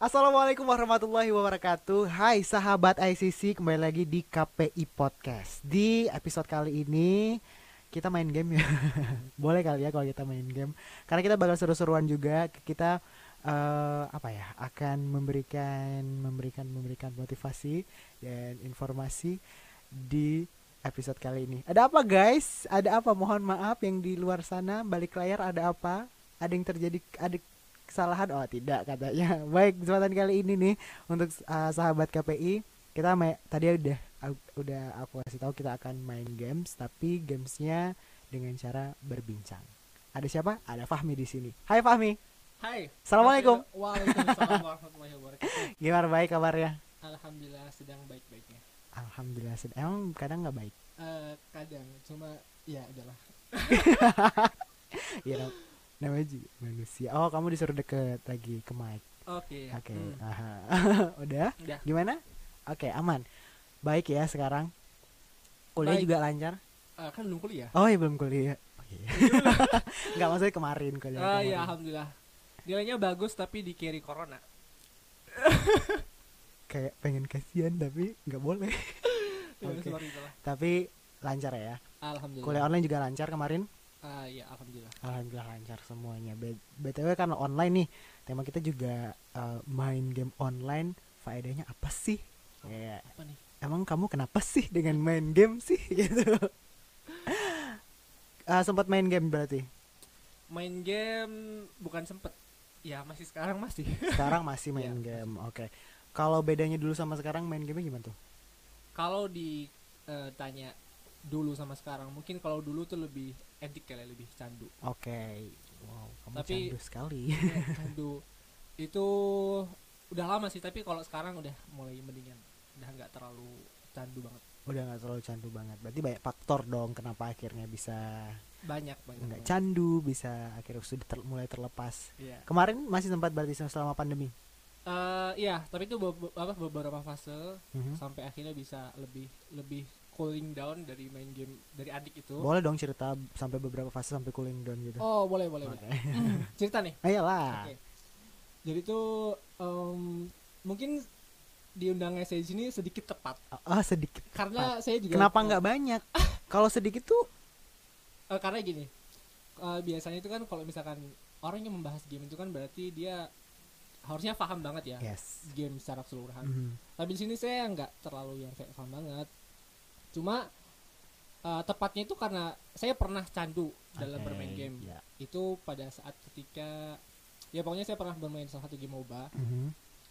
Assalamualaikum warahmatullahi wabarakatuh Hai sahabat ICC kembali lagi di KPI Podcast Di episode kali ini kita main game ya Boleh kali ya kalau kita main game Karena kita bakal seru-seruan juga Kita eh, apa ya akan memberikan memberikan memberikan motivasi dan informasi di episode kali ini. Ada apa guys? Ada apa? Mohon maaf yang di luar sana balik layar ada apa? Ada yang terjadi ada kesalahan? Oh tidak katanya. Baik kesempatan kali ini nih untuk uh, sahabat KPI kita main tadi udah udah aku kasih tahu kita akan main games tapi gamesnya dengan cara berbincang. Ada siapa? Ada Fahmi di sini. Hai Fahmi. Hai. Assalamualaikum. Waalaikumsalam warahmatullahi wabarakatuh. Gimana baik kabarnya? Alhamdulillah sedang baik-baiknya. Alhamdulillah. sed- Emang kadang nggak baik. Eh kadang cuma ya adalah nam- namanya juga manusia. Oh kamu disuruh deket lagi ke mic. Oke. Oke. hmm, aha. Udah? Udah. Gimana? Oke aman. Baik ya sekarang. Kuliah Baik. juga lancar. Eh, kan belum kuliah. Oh iya belum kuliah. Oh, iya. Nggak maksudnya kemarin kuliah. Ah kemarin. ya alhamdulillah. Nilainya bagus tapi di carry corona. Kayak pengen kasihan tapi nggak boleh. Ya, seperti itulah. tapi lancar ya. Alhamdulillah. Kuliah online juga lancar kemarin. Ah ya alhamdulillah. Alhamdulillah lancar semuanya. B- BTW kan online nih. Tema kita juga eh, main game online. Faedahnya apa sih? Ya, Apa nih? emang kamu kenapa sih dengan main game sih gitu? Ah, sempat main game berarti. Main game bukan sempet. Ya masih sekarang masih. Sekarang masih main Iya, game. Oke. Kalau bedanya dulu sama sekarang main game gimana tuh? kalau ditanya dulu sama sekarang, mungkin kalau dulu tuh lebih edik kali lebih candu. Oke. Wow, kamu Tapi- candu sekali. candu itu udah lama sih tapi kalau sekarang udah mulai mendingan udah nggak terlalu candu banget Udah nggak terlalu candu banget. Berarti banyak faktor dong kenapa akhirnya bisa banyak banyak nggak candu, bisa akhirnya sudah ter- mulai terlepas. iya Kemarin masih sempat berarti selama pandemi. Eh, iya tapi itu be- apa beberapa fase Mhm. sampai akhirnya bisa lebih lebih cooling down dari main game dari adik itu Boleh dong cerita sampai beberapa fase sampai cooling down gitu. oh boleh boleh, Oke. boleh. cerita nih Ayolah. Oke. jadi tuh em, mungkin diundang saya di sini sedikit tepat Ah sedikit. karena saya juga Kenapa nggak banyak? Kalau sedikit tuh Eh, karena gini eh, biasanya itu kan kalau misalkan orang yang membahas game itu kan berarti dia harusnya paham banget ya yes. game secara keseluruhan Mhm. tapi di sini saya nggak terlalu yang kayak paham banget cuma eh, tepatnya itu karena saya pernah candu dalam Oke, bermain game ya. itu pada saat ketika ya pokoknya saya pernah bermain salah satu game MOBA Mhm.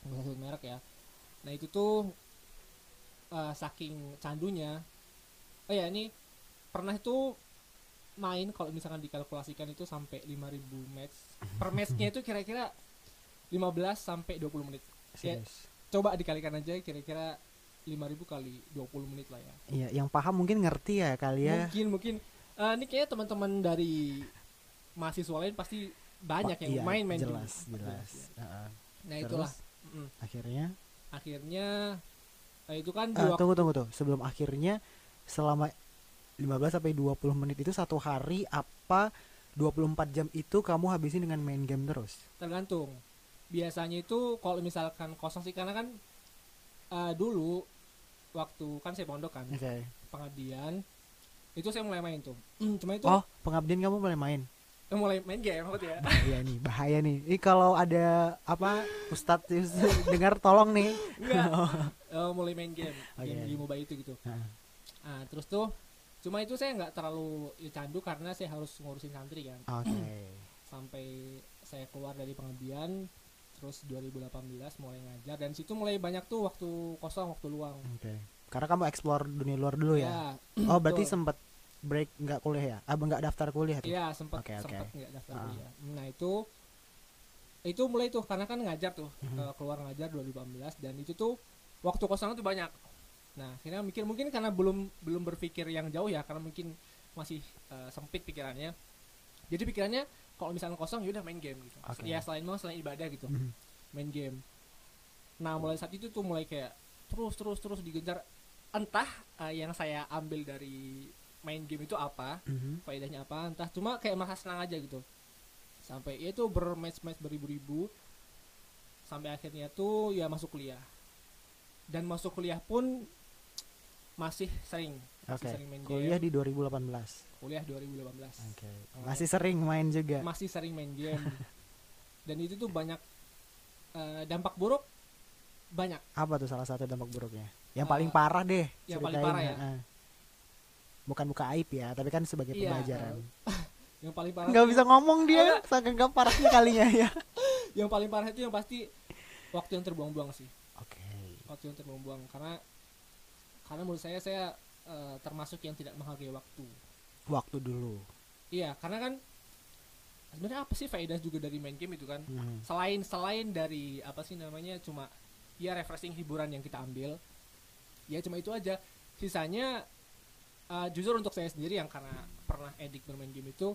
usah sebut merek ya nah itu tuh eh, saking candunya oh ya ini pernah itu main kalau misalkan dikalkulasikan itu sampai 5000 match per matchnya itu kira-kira 15 sampai 20 menit Ya. Coba dikalikan aja kira-kira 5000 kali 20 menit lah ya Iya, yang paham mungkin ngerti ya kali ya. mungkin mungkin eh, ini kayaknya teman-teman dari mahasiswa lain pasti banyak Pa- yang iya, main main jelas, game. jelas. ya. Nah Terus, itulah Mm. akhirnya akhirnya eh, itu kan dua tunggu tunggu tuh. Sebelum akhirnya selama 15 sampai 20 menit itu satu hari apa 24 jam itu kamu habisin dengan main game terus? tergantung biasanya itu kalau misalkan kosong sih karena kan eh, dulu waktu kan saya pondok kan Oke. pengabdian itu saya mulai main tuh cuma itu Oh, pengabdian kamu boleh main. eh, mulai main game maksudnya Bahaya nih, bahaya nih. Ini kalau ada apa Ustadz dengar tolong nih. enggak Eh, mulai main game Oke. game di mobile itu gitu Heeh. nah terus tuh cuma itu saya nggak terlalu ya, candu karena saya harus ngurusin santri kan Oke. sampai saya keluar dari pengabdian terus 2018 mulai ngajar dan situ mulai banyak tuh waktu kosong waktu luang Oke. Karena kamu explore dunia luar dulu ya. ya Oh, berarti sempat break nggak kuliah ya? Ah, nggak daftar kuliah tuh. Iya sempat Oke, oke. sempat nggak daftar Ah. kuliah. Nah itu itu mulai tuh karena kan ngajar tuh Mhm. ke- keluar ngajar 2018 dan itu tuh waktu kosong tuh banyak. Nah akhirnya mikir mungkin karena belum belum berpikir yang jauh ya karena mungkin masih eh, sempit pikirannya. Jadi pikirannya kalau misalnya kosong ya udah main game gitu. Oke. Ya selain mau selain ibadah gitu Mhm. main game. Nah mulai saat itu tuh mulai kayak terus terus terus digejar entah eh, yang saya ambil dari main game itu apa Mhm. faedahnya apa entah cuma kayak merasa senang aja gitu sampai ya itu bermatch-match beribu-ribu sampai akhirnya tuh ya masuk kuliah dan masuk kuliah pun masih sering masih sering main Kuliah game di 2018. Kuliah 2018 Oke. Masih sering main juga. masih sering main game dan itu tuh banyak eh, dampak buruk banyak Apa tuh salah satu dampak buruknya? Yang Eh, paling parah deh. yang paling parah ya? heeh. Bukan buka aib ya, tapi kan sebagai Iya, pembelajaran. yang paling parah Nggak bisa ngomong dia, saking gak parahnya kalinya ya. yang paling parah itu yang pasti waktu yang terbuang-buang sih Oke. waktu yang terbuang-buang karena karena menurut saya saya eh, termasuk yang tidak menghargai waktu Waktu dulu. iya karena kan sebenarnya apa sih faedah juga dari main game itu kan Hmm. selain selain dari apa sih namanya cuma ya refreshing hiburan yang kita ambil ya cuma itu aja sisanya eh, jujur untuk saya sendiri yang karena pernah edik bermain game itu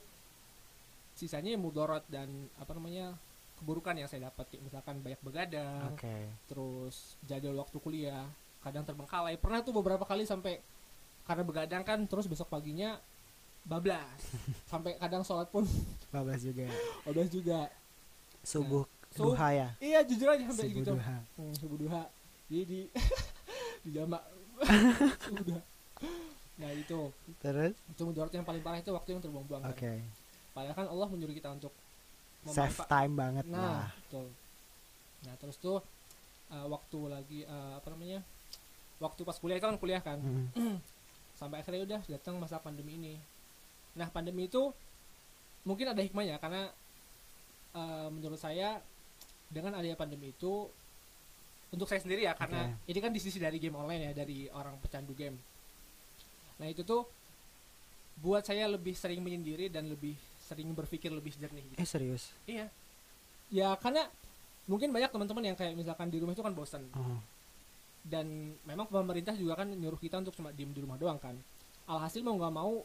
sisanya mudorot dan apa namanya keburukan yang saya dapat kayak misalkan banyak begadang Oke. terus jadwal waktu kuliah kadang terbengkalai pernah tuh beberapa kali sampai karena begadang kan terus besok paginya bablas sampai kadang sholat pun Bablas juga. bablas juga Subuh So- duha ya. iya jujur aja sampai Subuh gitu duha. hmm, subuh duha jadi di di jamak subuh duha nah itu Terus? itu mudarat yang paling parah itu waktu yang terbuang-buang kan. Oke. padahal kan Allah menyuruh kita untuk Save time banget nah lah. betul nah terus tuh uh, waktu lagi uh, apa namanya waktu pas kuliah itu kan kuliah kan Hmm. sampai akhirnya udah datang masa pandemi ini nah pandemi itu mungkin ada hikmahnya karena uh, menurut saya dengan adanya pandemi itu untuk saya sendiri ya karena ini kan di sisi dari game online ya dari orang pecandu game nah itu tuh buat saya lebih sering menyendiri dan lebih sering berpikir lebih jernih gitu. Eh serius? iya ya karena mungkin banyak teman-teman yang kayak misalkan di rumah itu kan bosan Oh. dan memang pemerintah juga kan nyuruh kita untuk cuma diem di rumah doang kan alhasil mau nggak mau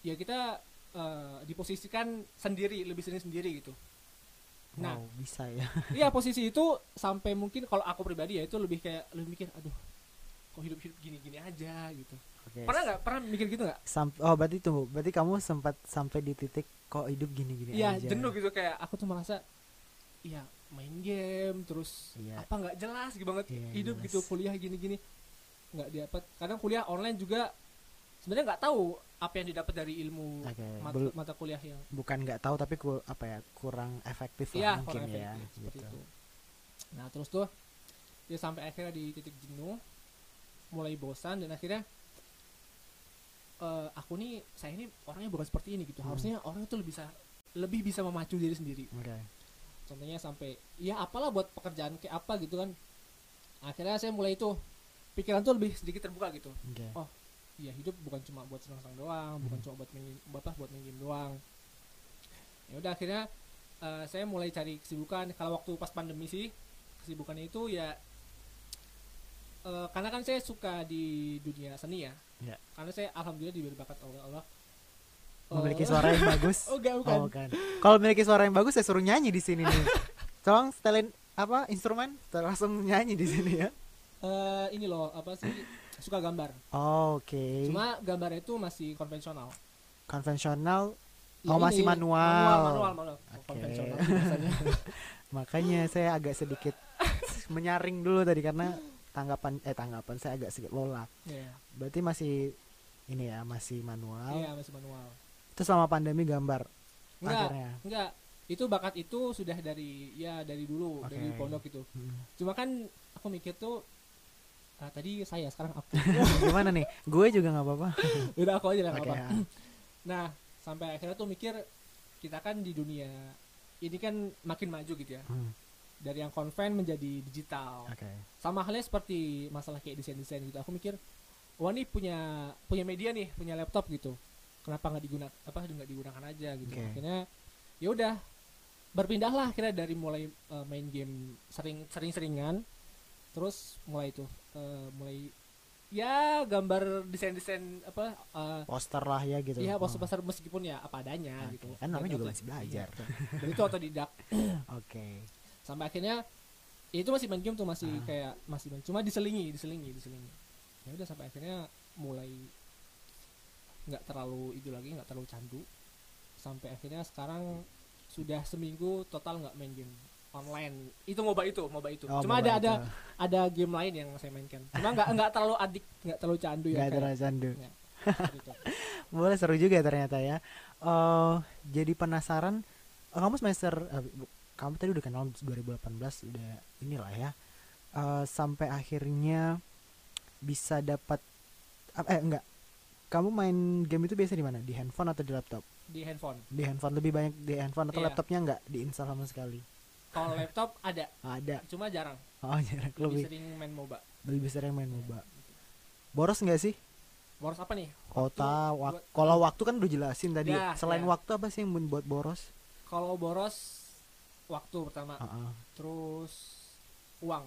ya kita eh, diposisikan sendiri lebih sering sendiri gitu Nah. Wow, bisa ya. iya posisi itu sampai mungkin kalau aku pribadi ya itu lebih kayak lebih mikir aduh kok hidup hidup gini gini aja gitu Oke. pernah nggak pernah mikir gitu nggak oh berarti tunggu, berarti kamu sempat sampai di titik kok hidup gini-gini iya aja. jenuh gitu kayak aku tuh merasa iya main game terus Iya. apa nggak jelas gitu banget Iya, hidup jelas. gitu kuliah gini gini nggak dapat kadang kuliah online juga sebenarnya nggak tahu apa yang didapat dari ilmu Oke, mata, bel- mata kuliah yang bukan nggak tahu tapi ku- apa ya kurang efektif iya lah mungkin kurang ya efektif, seperti gitu. itu nah terus tuh ya sampai akhirnya di titik jenuh mulai bosan dan akhirnya eh, aku nih saya ini orangnya bukan seperti ini gitu Hmm. harusnya orang itu lebih bisa lebih bisa memacu diri sendiri Oke. contohnya sampai ya apalah buat pekerjaan kayak apa gitu kan akhirnya saya mulai itu pikiran tuh lebih sedikit terbuka gitu Oke. Oh. Ya hidup bukan cuma buat senang-senang doang bukan Hmm. cuma buat main bapak buat main game doang ya udah akhirnya eh, saya mulai cari kesibukan kalau waktu pas pandemi sih kesibukannya itu ya eh, karena kan saya suka di dunia seni ya Ya. karena saya alhamdulillah diberi bakat oleh Allah Memiliki Eh, suara yang bagus. oh enggak bukan Oh, kan. Kalau memiliki suara yang bagus saya suruh nyanyi di sini nih. Tolong setelin apa instrumen langsung nyanyi di sini ya. Eh, ini loh apa sih suka gambar Oke. cuma gambarnya itu masih konvensional Konvensional Oh, masih ini, manual. manual manual, manual. Oke. konvensional sih biasanya. makanya saya agak sedikit menyaring dulu tadi karena tanggapan eh tanggapan saya agak sedikit lola. Iya, Berarti masih ini ya, masih manual. iya masih manual Itu selama pandemi gambar enggak akhirnya. enggak itu bakat itu sudah dari ya dari dulu Oke. dari pondok itu Hmm. cuma kan aku mikir tuh ah, tadi saya sekarang aku Gimana nih? Gue juga nggak apa-apa. udah aku aja lah Oke. apa ya. nah sampai akhirnya tuh mikir kita kan di dunia ini kan makin maju gitu ya Hmm, dari yang konven menjadi digital Oke. sama halnya seperti masalah kayak desain desain gitu aku mikir wah nih punya punya media nih punya laptop gitu kenapa nggak digunakan apa nggak digunakan aja gitu Oke. akhirnya ya udah berpindahlah akhirnya dari mulai eh, main game sering sering seringan terus mulai itu eh, mulai ya gambar desain desain apa eh, Poster lah ya gitu. Iya, Oh, poster pasar meskipun ya apa adanya Oke, gitu. kan namanya juga masih belajar. Iya, betul. Dan itu otodidak. Oke. Sampai akhirnya ya itu masih main game tuh masih Ah. kayak masih main cuma diselingi, diselingi, diselingi. Ya udah sampai akhirnya mulai nggak terlalu itu lagi, nggak terlalu candu. Sampai akhirnya sekarang sudah seminggu total nggak main game. Online itu MOBA itu MOBA itu Oh, cuma MOBA ada ada itu. ada game lain yang saya mainkan cuma nggak nggak terlalu adik nggak terlalu candu ya Nggak terlalu candu. gitu. Boleh seru juga ya ternyata ya. Eh jadi penasaran eh, kamu semester bu- kamu tadi udah kenal 2018 udah inilah ya. Eh sampai akhirnya bisa dapat ap- eh enggak. Kamu main game itu biasa di mana? Di handphone atau di laptop? di handphone Di handphone lebih banyak di handphone atau Iya. laptopnya enggak diinstal sama sekali? Kalau laptop ada Ada. cuma jarang Oh, jarang lebih lebih sering main MOBA lebih sering main MOBA. Boros enggak sih? boros apa nih Kota, wak kalau waktu kan udah jelasin tadi. Ya, Selain ya. waktu apa sih yang buat boros? kalau boros waktu pertama Heeh. terus uang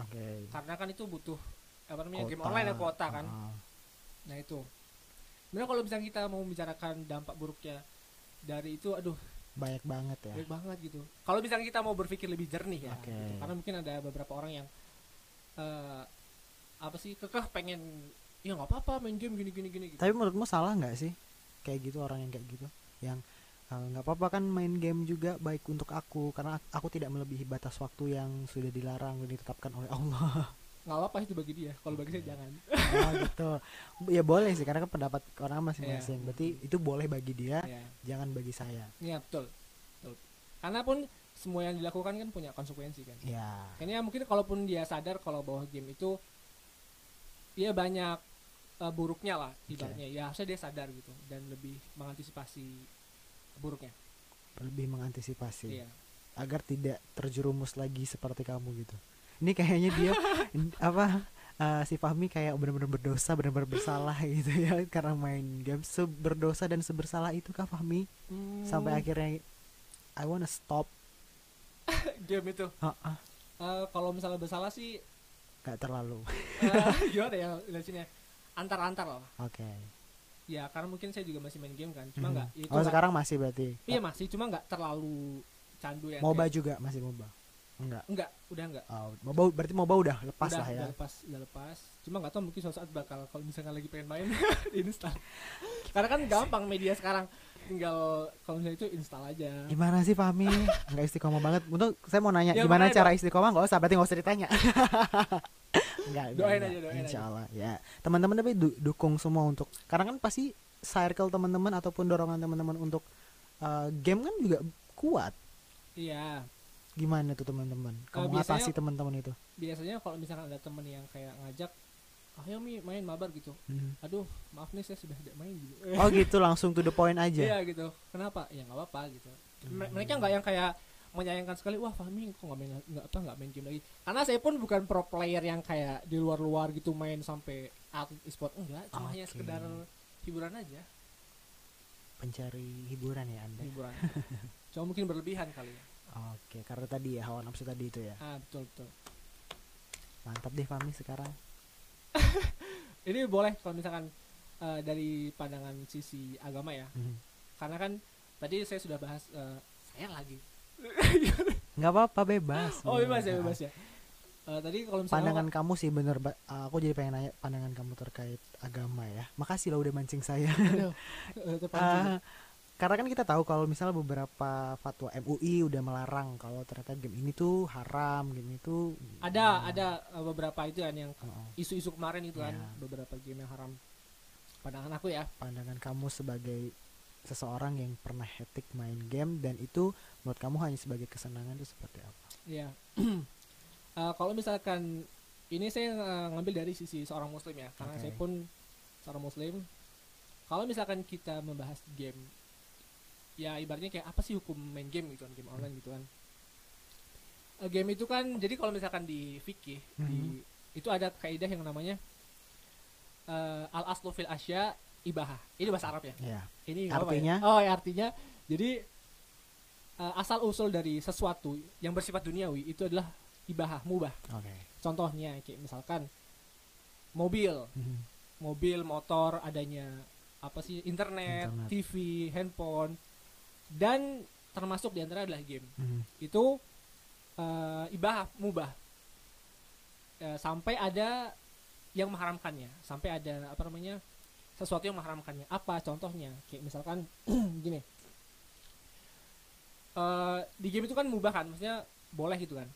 Oke. karena kan itu butuh apa namanya game Kuota. online ya kuota kan Heeh. nah itu sebenarnya kalau misalnya kita mau membicarakan dampak buruknya dari itu aduh banyak banget ya. baik banget gitu kalau misalnya kita mau berpikir lebih jernih ya Oke. gitu. karena mungkin ada beberapa orang yang eh apa sih kekeh pengen ya nggak apa-apa main game gini gini gini gitu. Tapi menurutmu salah nggak sih kayak gitu orang yang kayak gitu yang eh, nggak apa-apa kan main game juga baik untuk aku karena aku tidak melebihi batas waktu yang sudah dilarang dan ditetapkan oleh Allah. nggak apa-apa itu bagi dia kalau bagi saya jangan oh gitu. Ya boleh sih karena kan pendapat orang masing-masing. Iya. Berarti itu boleh bagi dia, ya jangan bagi saya. ya betul betul karena pun semua yang dilakukan kan punya konsekuensi kan Ya. Kayaknya mungkin kalaupun dia sadar kalau bahwa game itu dia banyak eh, buruknya lah ibaratnya ya harusnya dia sadar gitu dan lebih mengantisipasi buruknya Lebih mengantisipasi iya agar tidak terjerumus lagi seperti kamu gitu. Ini kayaknya dia apa eh, si Fahmi kayak benar-benar berdosa, benar-benar bersalah gitu ya karena main game seberdosa dan sebersalah itu kah Fahmi sampai Hmm, akhirnya I wanna stop. game itu Heeh, Eh, kalau misalnya bersalah sih gak terlalu. eh, gimana ya jelasinnya antar-antar lah Oke. ya karena mungkin saya juga masih main game kan cuma Mhm. nggak itu Oh nggak- sekarang masih berarti. iya masih cuma nggak terlalu candu ya MOBA kayak- juga masih MOBA. Enggak. enggak udah enggak Oh, MOBA berarti MOBA udah lepas udah, lah ya. udah lepas udah lepas cuma nggak tahu mungkin suatu saat bakal kalau misalkan lagi pengen main install karena kan gampang media sekarang tinggal kalau misalnya itu install aja Gimana sih Fahmi? Enggak istiqomah banget. Untuk saya mau nanya Ya, gimana cara istiqomah enggak usah berarti enggak usah ditanya. Enggak, Doain aja, doain Insya aja. Allah ya. Teman-teman tapi du- dukung semua untuk karena kan pasti circle teman-teman ataupun dorongan teman-teman untuk uh, game kan juga kuat. iya Gimana tuh teman-teman? Kamu biasanya- atasi teman-teman itu? biasanya kalau misalkan ada temen yang kayak ngajak ayo mi main mabar gitu Hmm. aduh maaf nih saya sudah tidak main gitu Oh gitu langsung to the point aja. iya gitu kenapa ya nggak apa-apa gitu M- mereka nggak yang kayak menyayangkan sekali wah Fahmi kok nggak main nggak apa nggak main game lagi karena saya pun bukan pro player yang kayak di luar-luar gitu main sampai atlet e-sport enggak cuma hanya Oke. sekedar hiburan aja Pencari hiburan ya Anda. hiburan cuma mungkin berlebihan kali ya Oke, karena tadi ya hawa nafsu tadi itu ya. ah betul betul Mantap deh Fahmi sekarang. ini boleh kalau misalkan eh, dari pandangan sisi agama ya Hmm. karena kan tadi saya sudah bahas eh, saya lagi Nggak apa-apa bebas. oh bebas ya bebas ya Eh, tadi kalau misalnya Pandangan kamu sih bener, aku jadi pengen nanya pandangan kamu terkait agama ya. Makasih lah udah mancing saya. Aduh. Ah, karena kan kita tahu kalau misalnya beberapa fatwa MUI udah melarang kalau ternyata game ini tuh haram, game itu ada ada eh, beberapa itu kan yang oh. isu-isu kemarin itu kan Ya. beberapa game yang haram pandangan aku ya pandangan kamu sebagai seseorang yang pernah hetik main game dan itu menurut kamu hanya sebagai kesenangan itu seperti apa? ya Eh, kalau misalkan ini saya eh, ngambil dari sisi seorang muslim ya karena Oke. saya pun seorang muslim kalau misalkan kita membahas game ya ibaratnya kayak apa sih hukum main game gitu kan game online gitu kan Eh, game itu kan jadi kalau misalkan di fikih di itu ada kaidah yang namanya eh, al aslu fil asya ibahah ini bahasa Arab ya Ya. ini apa-apa Artinya? ya? oh ya artinya jadi eh, asal usul dari sesuatu yang bersifat duniawi itu adalah ibahah mubah Oke. contohnya kayak misalkan mobil Mhm. mobil motor adanya apa sih internet, Internet. TV handphone dan termasuk di antara adalah game. Mhm. itu eh, ibahah mubah. Eh, sampai ada yang mengharamkannya. Sampai ada apa namanya sesuatu yang mengharamkannya. Apa contohnya? Kayak misalkan gini. Eh di game itu kan mubah kan? Maksudnya boleh gitu kan?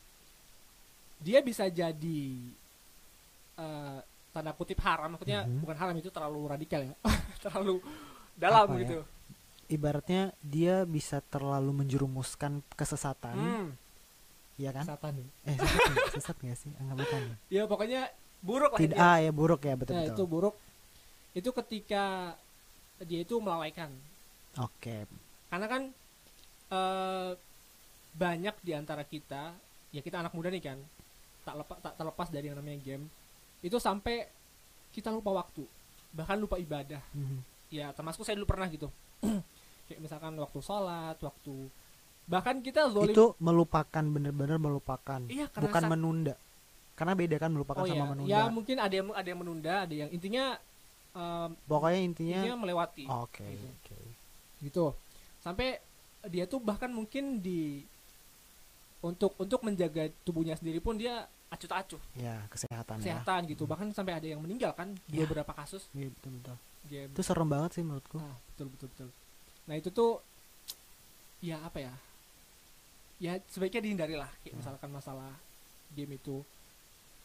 Dia bisa jadi eh, tanda kutip haram. Maksudnya Mhm. bukan haram itu terlalu radikal ya. Terlalu dalam Apa ya? Ibaratnya dia bisa terlalu menjerumuskan kesesatan, hmm, ya kan? satan ya. Eh, sesat, nggak? sesat gak sih? Enggak bukan. ya? ya pokoknya buruk lah Tidak, ah ya buruk ya betul Nah, betul. itu buruk itu ketika dia itu melalaikan Oke. karena kan eh, banyak di antara kita ya kita anak muda nih kan tak lepas tak terlepas dari yang namanya game itu sampai kita lupa waktu bahkan lupa ibadah Mhm. ya termasuk saya dulu pernah gitu kayak misalkan waktu sholat waktu bahkan kita zolim Itu melupakan bener-bener melupakan, iya bukan menunda. Karena beda kan melupakan oh sama ya menunda. ya mungkin ada yang ada yang menunda ada yang intinya em, Pokoknya intinya intinya melewati Oke, Gitu. oke. gitu sampai dia tuh bahkan mungkin di untuk untuk menjaga tubuhnya sendiri pun dia acuh tak acuh Ya, kesehatan, kesehatan gitu bahkan sampai ada yang meninggal kan Ya. beberapa kasus ya. Iya, betul, betul. game Itu serem banget sih menurutku. nah betul betul betul nah itu tuh ya apa ya ya sebaiknya dihindari lah kayak Ya. misalkan masalah game itu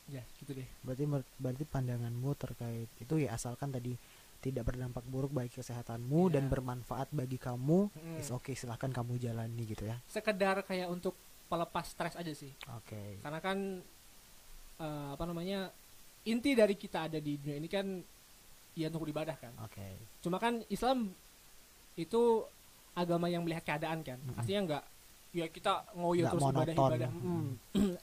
ya gitu deh Berarti berarti pandanganmu terkait itu ya asalkan tadi tidak berdampak buruk bagi kesehatanmu Iya. dan bermanfaat bagi kamu, Mm. is oke silahkan kamu jalani gitu ya. sekedar kayak untuk pelepas stres aja sih Oke. karena kan eh, apa namanya inti dari kita ada di dunia ini kan ya untuk ibadah kan Oke. cuma kan Islam itu agama yang melihat keadaan kan Mm-mm. artinya enggak ya kita ngoyo Nggak terus ibadah monoton. ibadah Mm.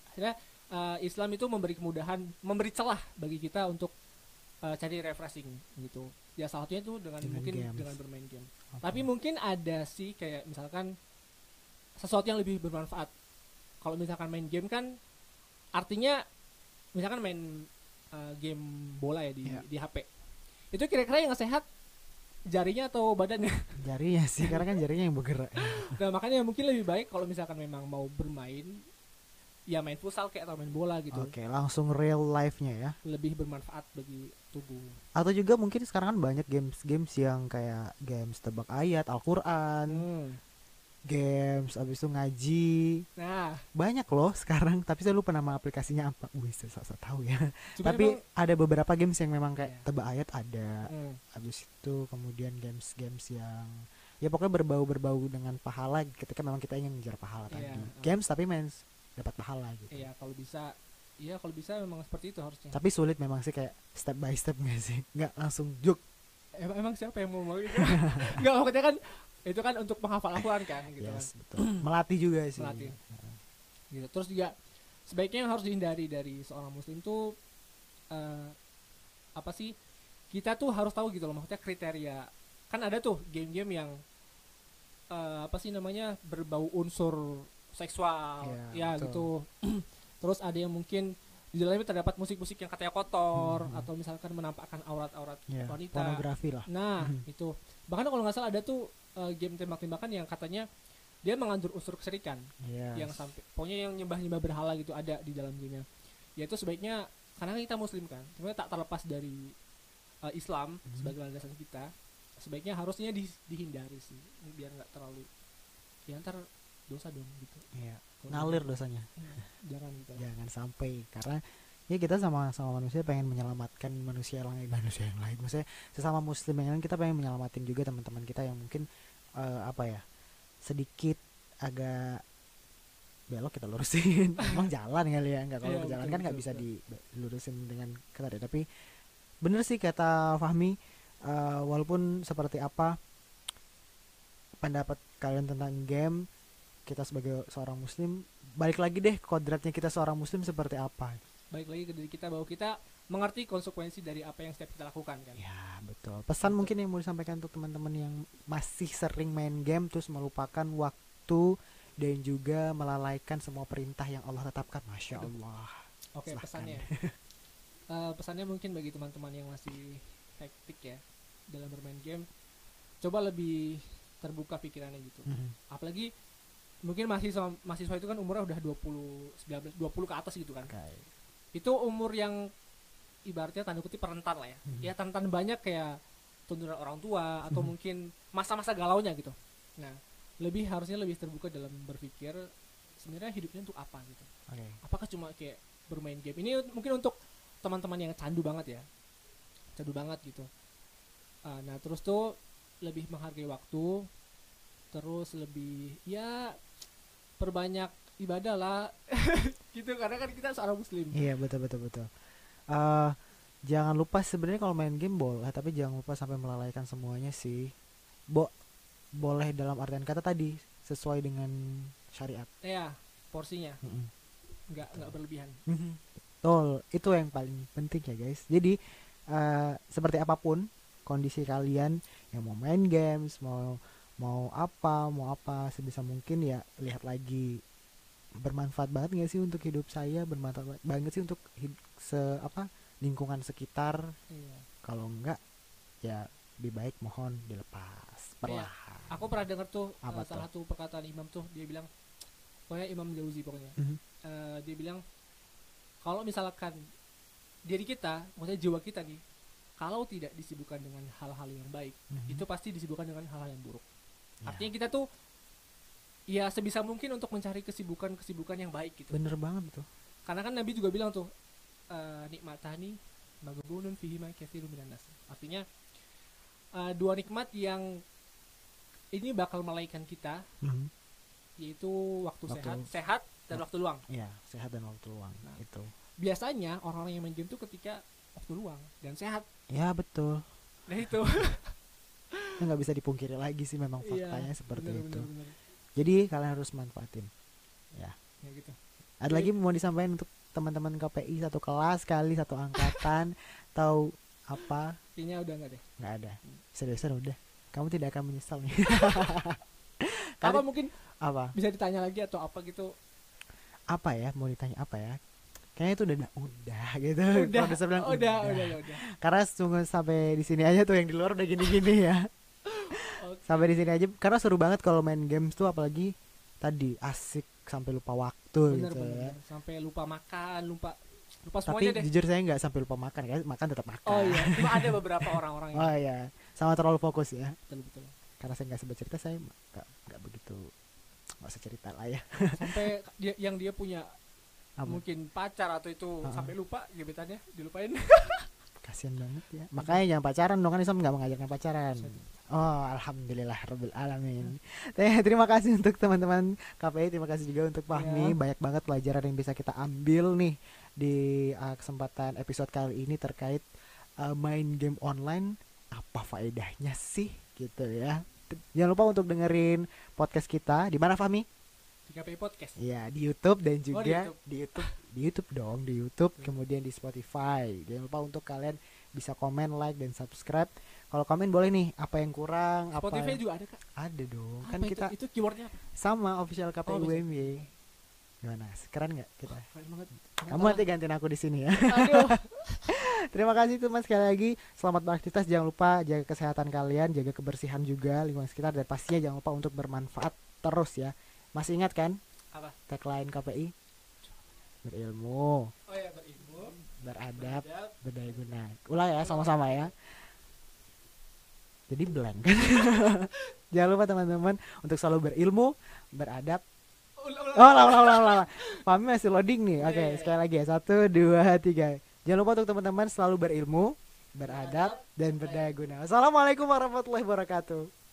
akhirnya eh, Islam itu memberi kemudahan memberi celah bagi kita untuk eh, cari refreshing gitu ya salah satunya itu dengan, Dengan mungkin games. dengan bermain game Oke. tapi mungkin ada sih kayak misalkan sesuatu yang lebih bermanfaat kalau misalkan main game kan artinya misalkan main eh, game bola ya di Iya. di HP itu kira-kira yang sehat jarinya atau badannya jarinya sih karena kan jarinya yang bergerak. nah makanya mungkin lebih baik kalau misalkan memang mau bermain ya main futsal kayak atau main bola gitu Oke, langsung real life-nya ya. lebih bermanfaat bagi tubuh Atau juga mungkin sekarang kan banyak games-games yang kayak games tebak ayat, Al-Qur'an, Hmm. Games abis itu ngaji. nah Banyak loh sekarang, tapi saya lupa nama aplikasinya apa. Wih, saya saya tahu ya. cuma tapi emang- ada beberapa games yang memang kayak Iya. tebak ayat ada. Hmm. Habis itu kemudian games-games yang ya pokoknya berbau-berbau dengan pahala ketika memang kita ingin mengejar pahala Iya, tadi. Games tapi main dapat pahala gitu. iya kalau bisa iya kalau bisa memang seperti itu harusnya Tapi sulit memang sih kayak step by step nggak sih? Nggak langsung juk. emang, emang siapa yang mau mau gitu nggak maksudnya kan itu kan untuk menghafal Al-Quran kan gitu kan Yes, betul. Melatih juga sih. Melatih. gitu terus juga sebaiknya yang harus dihindari dari seorang muslim tuh eh, apa sih kita tuh harus tahu gitu loh maksudnya kriteria kan ada tuh game-game yang eh, apa sih namanya berbau unsur seksual Iya, ya betul. gitu terus ada yang mungkin di dalamnya terdapat musik-musik yang katanya kotor Hmm. atau misalkan menampakkan aurat-aurat Ya, wanita pornografi lah. Nah, Mhm. itu. Bahkan kalau nggak salah ada tuh eh, game tembak-tembakan yang katanya dia mengandung unsur keserikan Yes. yang sampai pokoknya yang nyembah-nyembah berhala gitu ada di dalam gamenya. Ya itu sebaiknya karena kita muslim kan, sebenarnya tak terlepas dari eh, Islam Mhm. sebagai landasan kita, sebaiknya harusnya di- dihindari sih biar nggak terlalu ya ntar dosa dong gitu. Iya. Ngalir gitu. dosanya. Jangan gitu. Jangan sampai karena ya kita sama sama manusia pengen menyelamatkan manusia yang lain. Manusia yang lain. Maksudnya sesama muslim yang lain kita pengen menyelamatin juga teman-teman kita yang mungkin eh, apa ya sedikit agak belok kita lurusin. Emang jalan kali ya nggak kalau Iya, berjalan betul, kan nggak bisa dilurusin dengan ketat ya. Tapi bener sih kata Fahmi eh, walaupun seperti apa pendapat kalian tentang game kita sebagai seorang muslim balik lagi deh kodratnya kita seorang muslim seperti apa Baik lagi ke diri kita bahwa kita mengerti konsekuensi dari apa yang setiap kita lakukan kan. Ya betul. Pesan Betul. mungkin yang mau disampaikan untuk teman-teman yang masih sering main game terus melupakan waktu dan juga melalaikan semua perintah yang Allah tetapkan. Masya. Allah. Oke Silahkan. pesannya. Eh, pesannya mungkin bagi teman-teman yang masih hektik ya dalam bermain game, coba lebih terbuka pikirannya gitu. Mhm. Apalagi mungkin mahasiswa mahasiswa itu kan umurnya udah 20 19 20 ke atas gitu kan. Oke. Itu umur yang ibaratnya tanda kutip rentan lah ya. Mhm. Ya rentan banyak kayak tuntunan orang tua atau Mhm. mungkin masa-masa galaunya gitu. Nah, lebih harusnya lebih terbuka dalam berpikir sebenarnya hidupnya untuk apa gitu Oke. apakah cuma kayak bermain game ini mungkin untuk teman-teman yang candu banget ya candu banget gitu Ah, nah terus tuh lebih menghargai waktu terus lebih ya perbanyak ibadah lah gitu karena kan kita seorang muslim Iya betul betul betul. Eh jangan lupa sebenarnya kalau main game boleh, tapi jangan lupa sampai melalaikan semuanya sih. Bo boleh dalam artian kata tadi sesuai dengan syariat. ya porsinya Mm-mm. nggak nggak berlebihan Betul, itu yang paling penting ya guys. Jadi eh seperti apa pun kondisi kalian yang mau main games, mau mau apa, mau apa sebisa mungkin ya lihat lagi bermanfaat banget nggak sih untuk hidup saya, bermanfaat banget sih untuk se apa lingkungan sekitar. Iya. Kalau enggak ya lebih baik mohon dilepas perlahan. aku pernah dengar tuh Apa uh, salah satu perkataan imam tuh dia bilang pokoknya imam Jauzi pokoknya Mhm. Uh, dia bilang kalau misalkan diri kita maksudnya jiwa kita nih kalau tidak disibukkan dengan hal-hal yang baik Mhm. itu pasti disibukkan dengan hal-hal yang buruk Ya, artinya kita tuh ya sebisa mungkin untuk mencari kesibukan-kesibukan yang baik gitu bener banget tuh. karena kan Nabi juga bilang tuh uh, nikmatani maghbunun fihi ma katsirun minan nas artinya uh, dua nikmat yang ini bakal melaikan kita Mhm. yaitu waktu, Waktu- sehat sehat dan waktu luang Iya, sehat dan waktu luang Nah. itu. biasanya orang-orang yang main game tuh ketika waktu luang dan sehat Ya betul. nah itu Ya nggak bisa dipungkiri lagi sih memang Iya, faktanya seperti bener, itu. bener, bener. Jadi kalian harus manfaatin. ya gitu Ada Jadi- lagi mau disampaikan untuk teman-teman KPI satu kelas kali satu angkatan tahu apa? kayaknya udah nggak deh Nggak ada. Seriusan udah. Kamu tidak akan menyesal nih. apa mungkin apa? bisa ditanya lagi atau apa gitu Apa ya? Mau ditanya apa ya? Kayaknya itu udah udah gitu. udah bilang, udah udah ya udah Karena sungguh sampai di sini aja tuh yang di luar udah gini-gini ya. Oke. sampai di sini aja karena seru banget kalau main games tuh apalagi tadi asik sampai lupa waktu bener gitu bener, ya. sampai lupa makan lupa lupa Tapi semuanya deh jujur saya nggak sampai lupa makan ya, makan tetap makan. oh iya cuma ada beberapa orang-orang yang Oh iya, sama terlalu fokus ya. betul betul Karena saya nggak sebut cerita, saya nggak nggak begitu nggak usah cerita lah ya. sampai dia yang dia punya Apa? mungkin pacar atau itu Ah. sampai lupa gebetannya dilupain Kasian banget ya. Makanya jangan pacaran dong kan Islam nggak mengajarkan pacaran. Oh, alhamdulillah rabbil alamin. Teh, terima kasih untuk teman-teman KPI, terima kasih juga untuk Fahmi. Ya. Banyak banget pelajaran yang bisa kita ambil nih di uh, kesempatan episode kali ini terkait uh, main game online. Apa faedahnya sih gitu ya. Jangan lupa untuk dengerin podcast kita di mana Fahmi? di KPI podcast Iya, di YouTube dan juga Oh, di YouTube. di YouTube, di YouTube dong, di YouTube, kemudian di Spotify. Jangan lupa untuk kalian bisa komen, like dan subscribe. Kalau komen boleh nih, apa yang kurang, apa Spotify yang- juga ada kak ada dong. Apa kan itu? kita itu keywordnya apa sama official KPU Oh. UMY. Gimana? Keren nggak kita? keren banget Kamu nanti gantiin aku di sini ya. aduh Terima kasih teman sekali lagi. Selamat beraktivitas. Jangan lupa jaga kesehatan kalian, jaga kebersihan juga lingkungan sekitar dan pastinya jangan lupa untuk bermanfaat terus ya. Masih ingat kan apa tagline KPI? Berilmu, oh ya berilmu beradab, beradab. berdaya guna. Ulang ya sama-sama ya. Jadi blank kan. Jangan lupa teman-teman untuk selalu berilmu, beradab. Oh, ulang, ulang, ulang, ulang. Fahmi masih loading nih. Oke, Iya, iya, sekali lagi ya. Satu, dua, tiga. Jangan lupa untuk teman-teman selalu berilmu, beradab, dan berdaya guna. Assalamualaikum warahmatullahi wabarakatuh.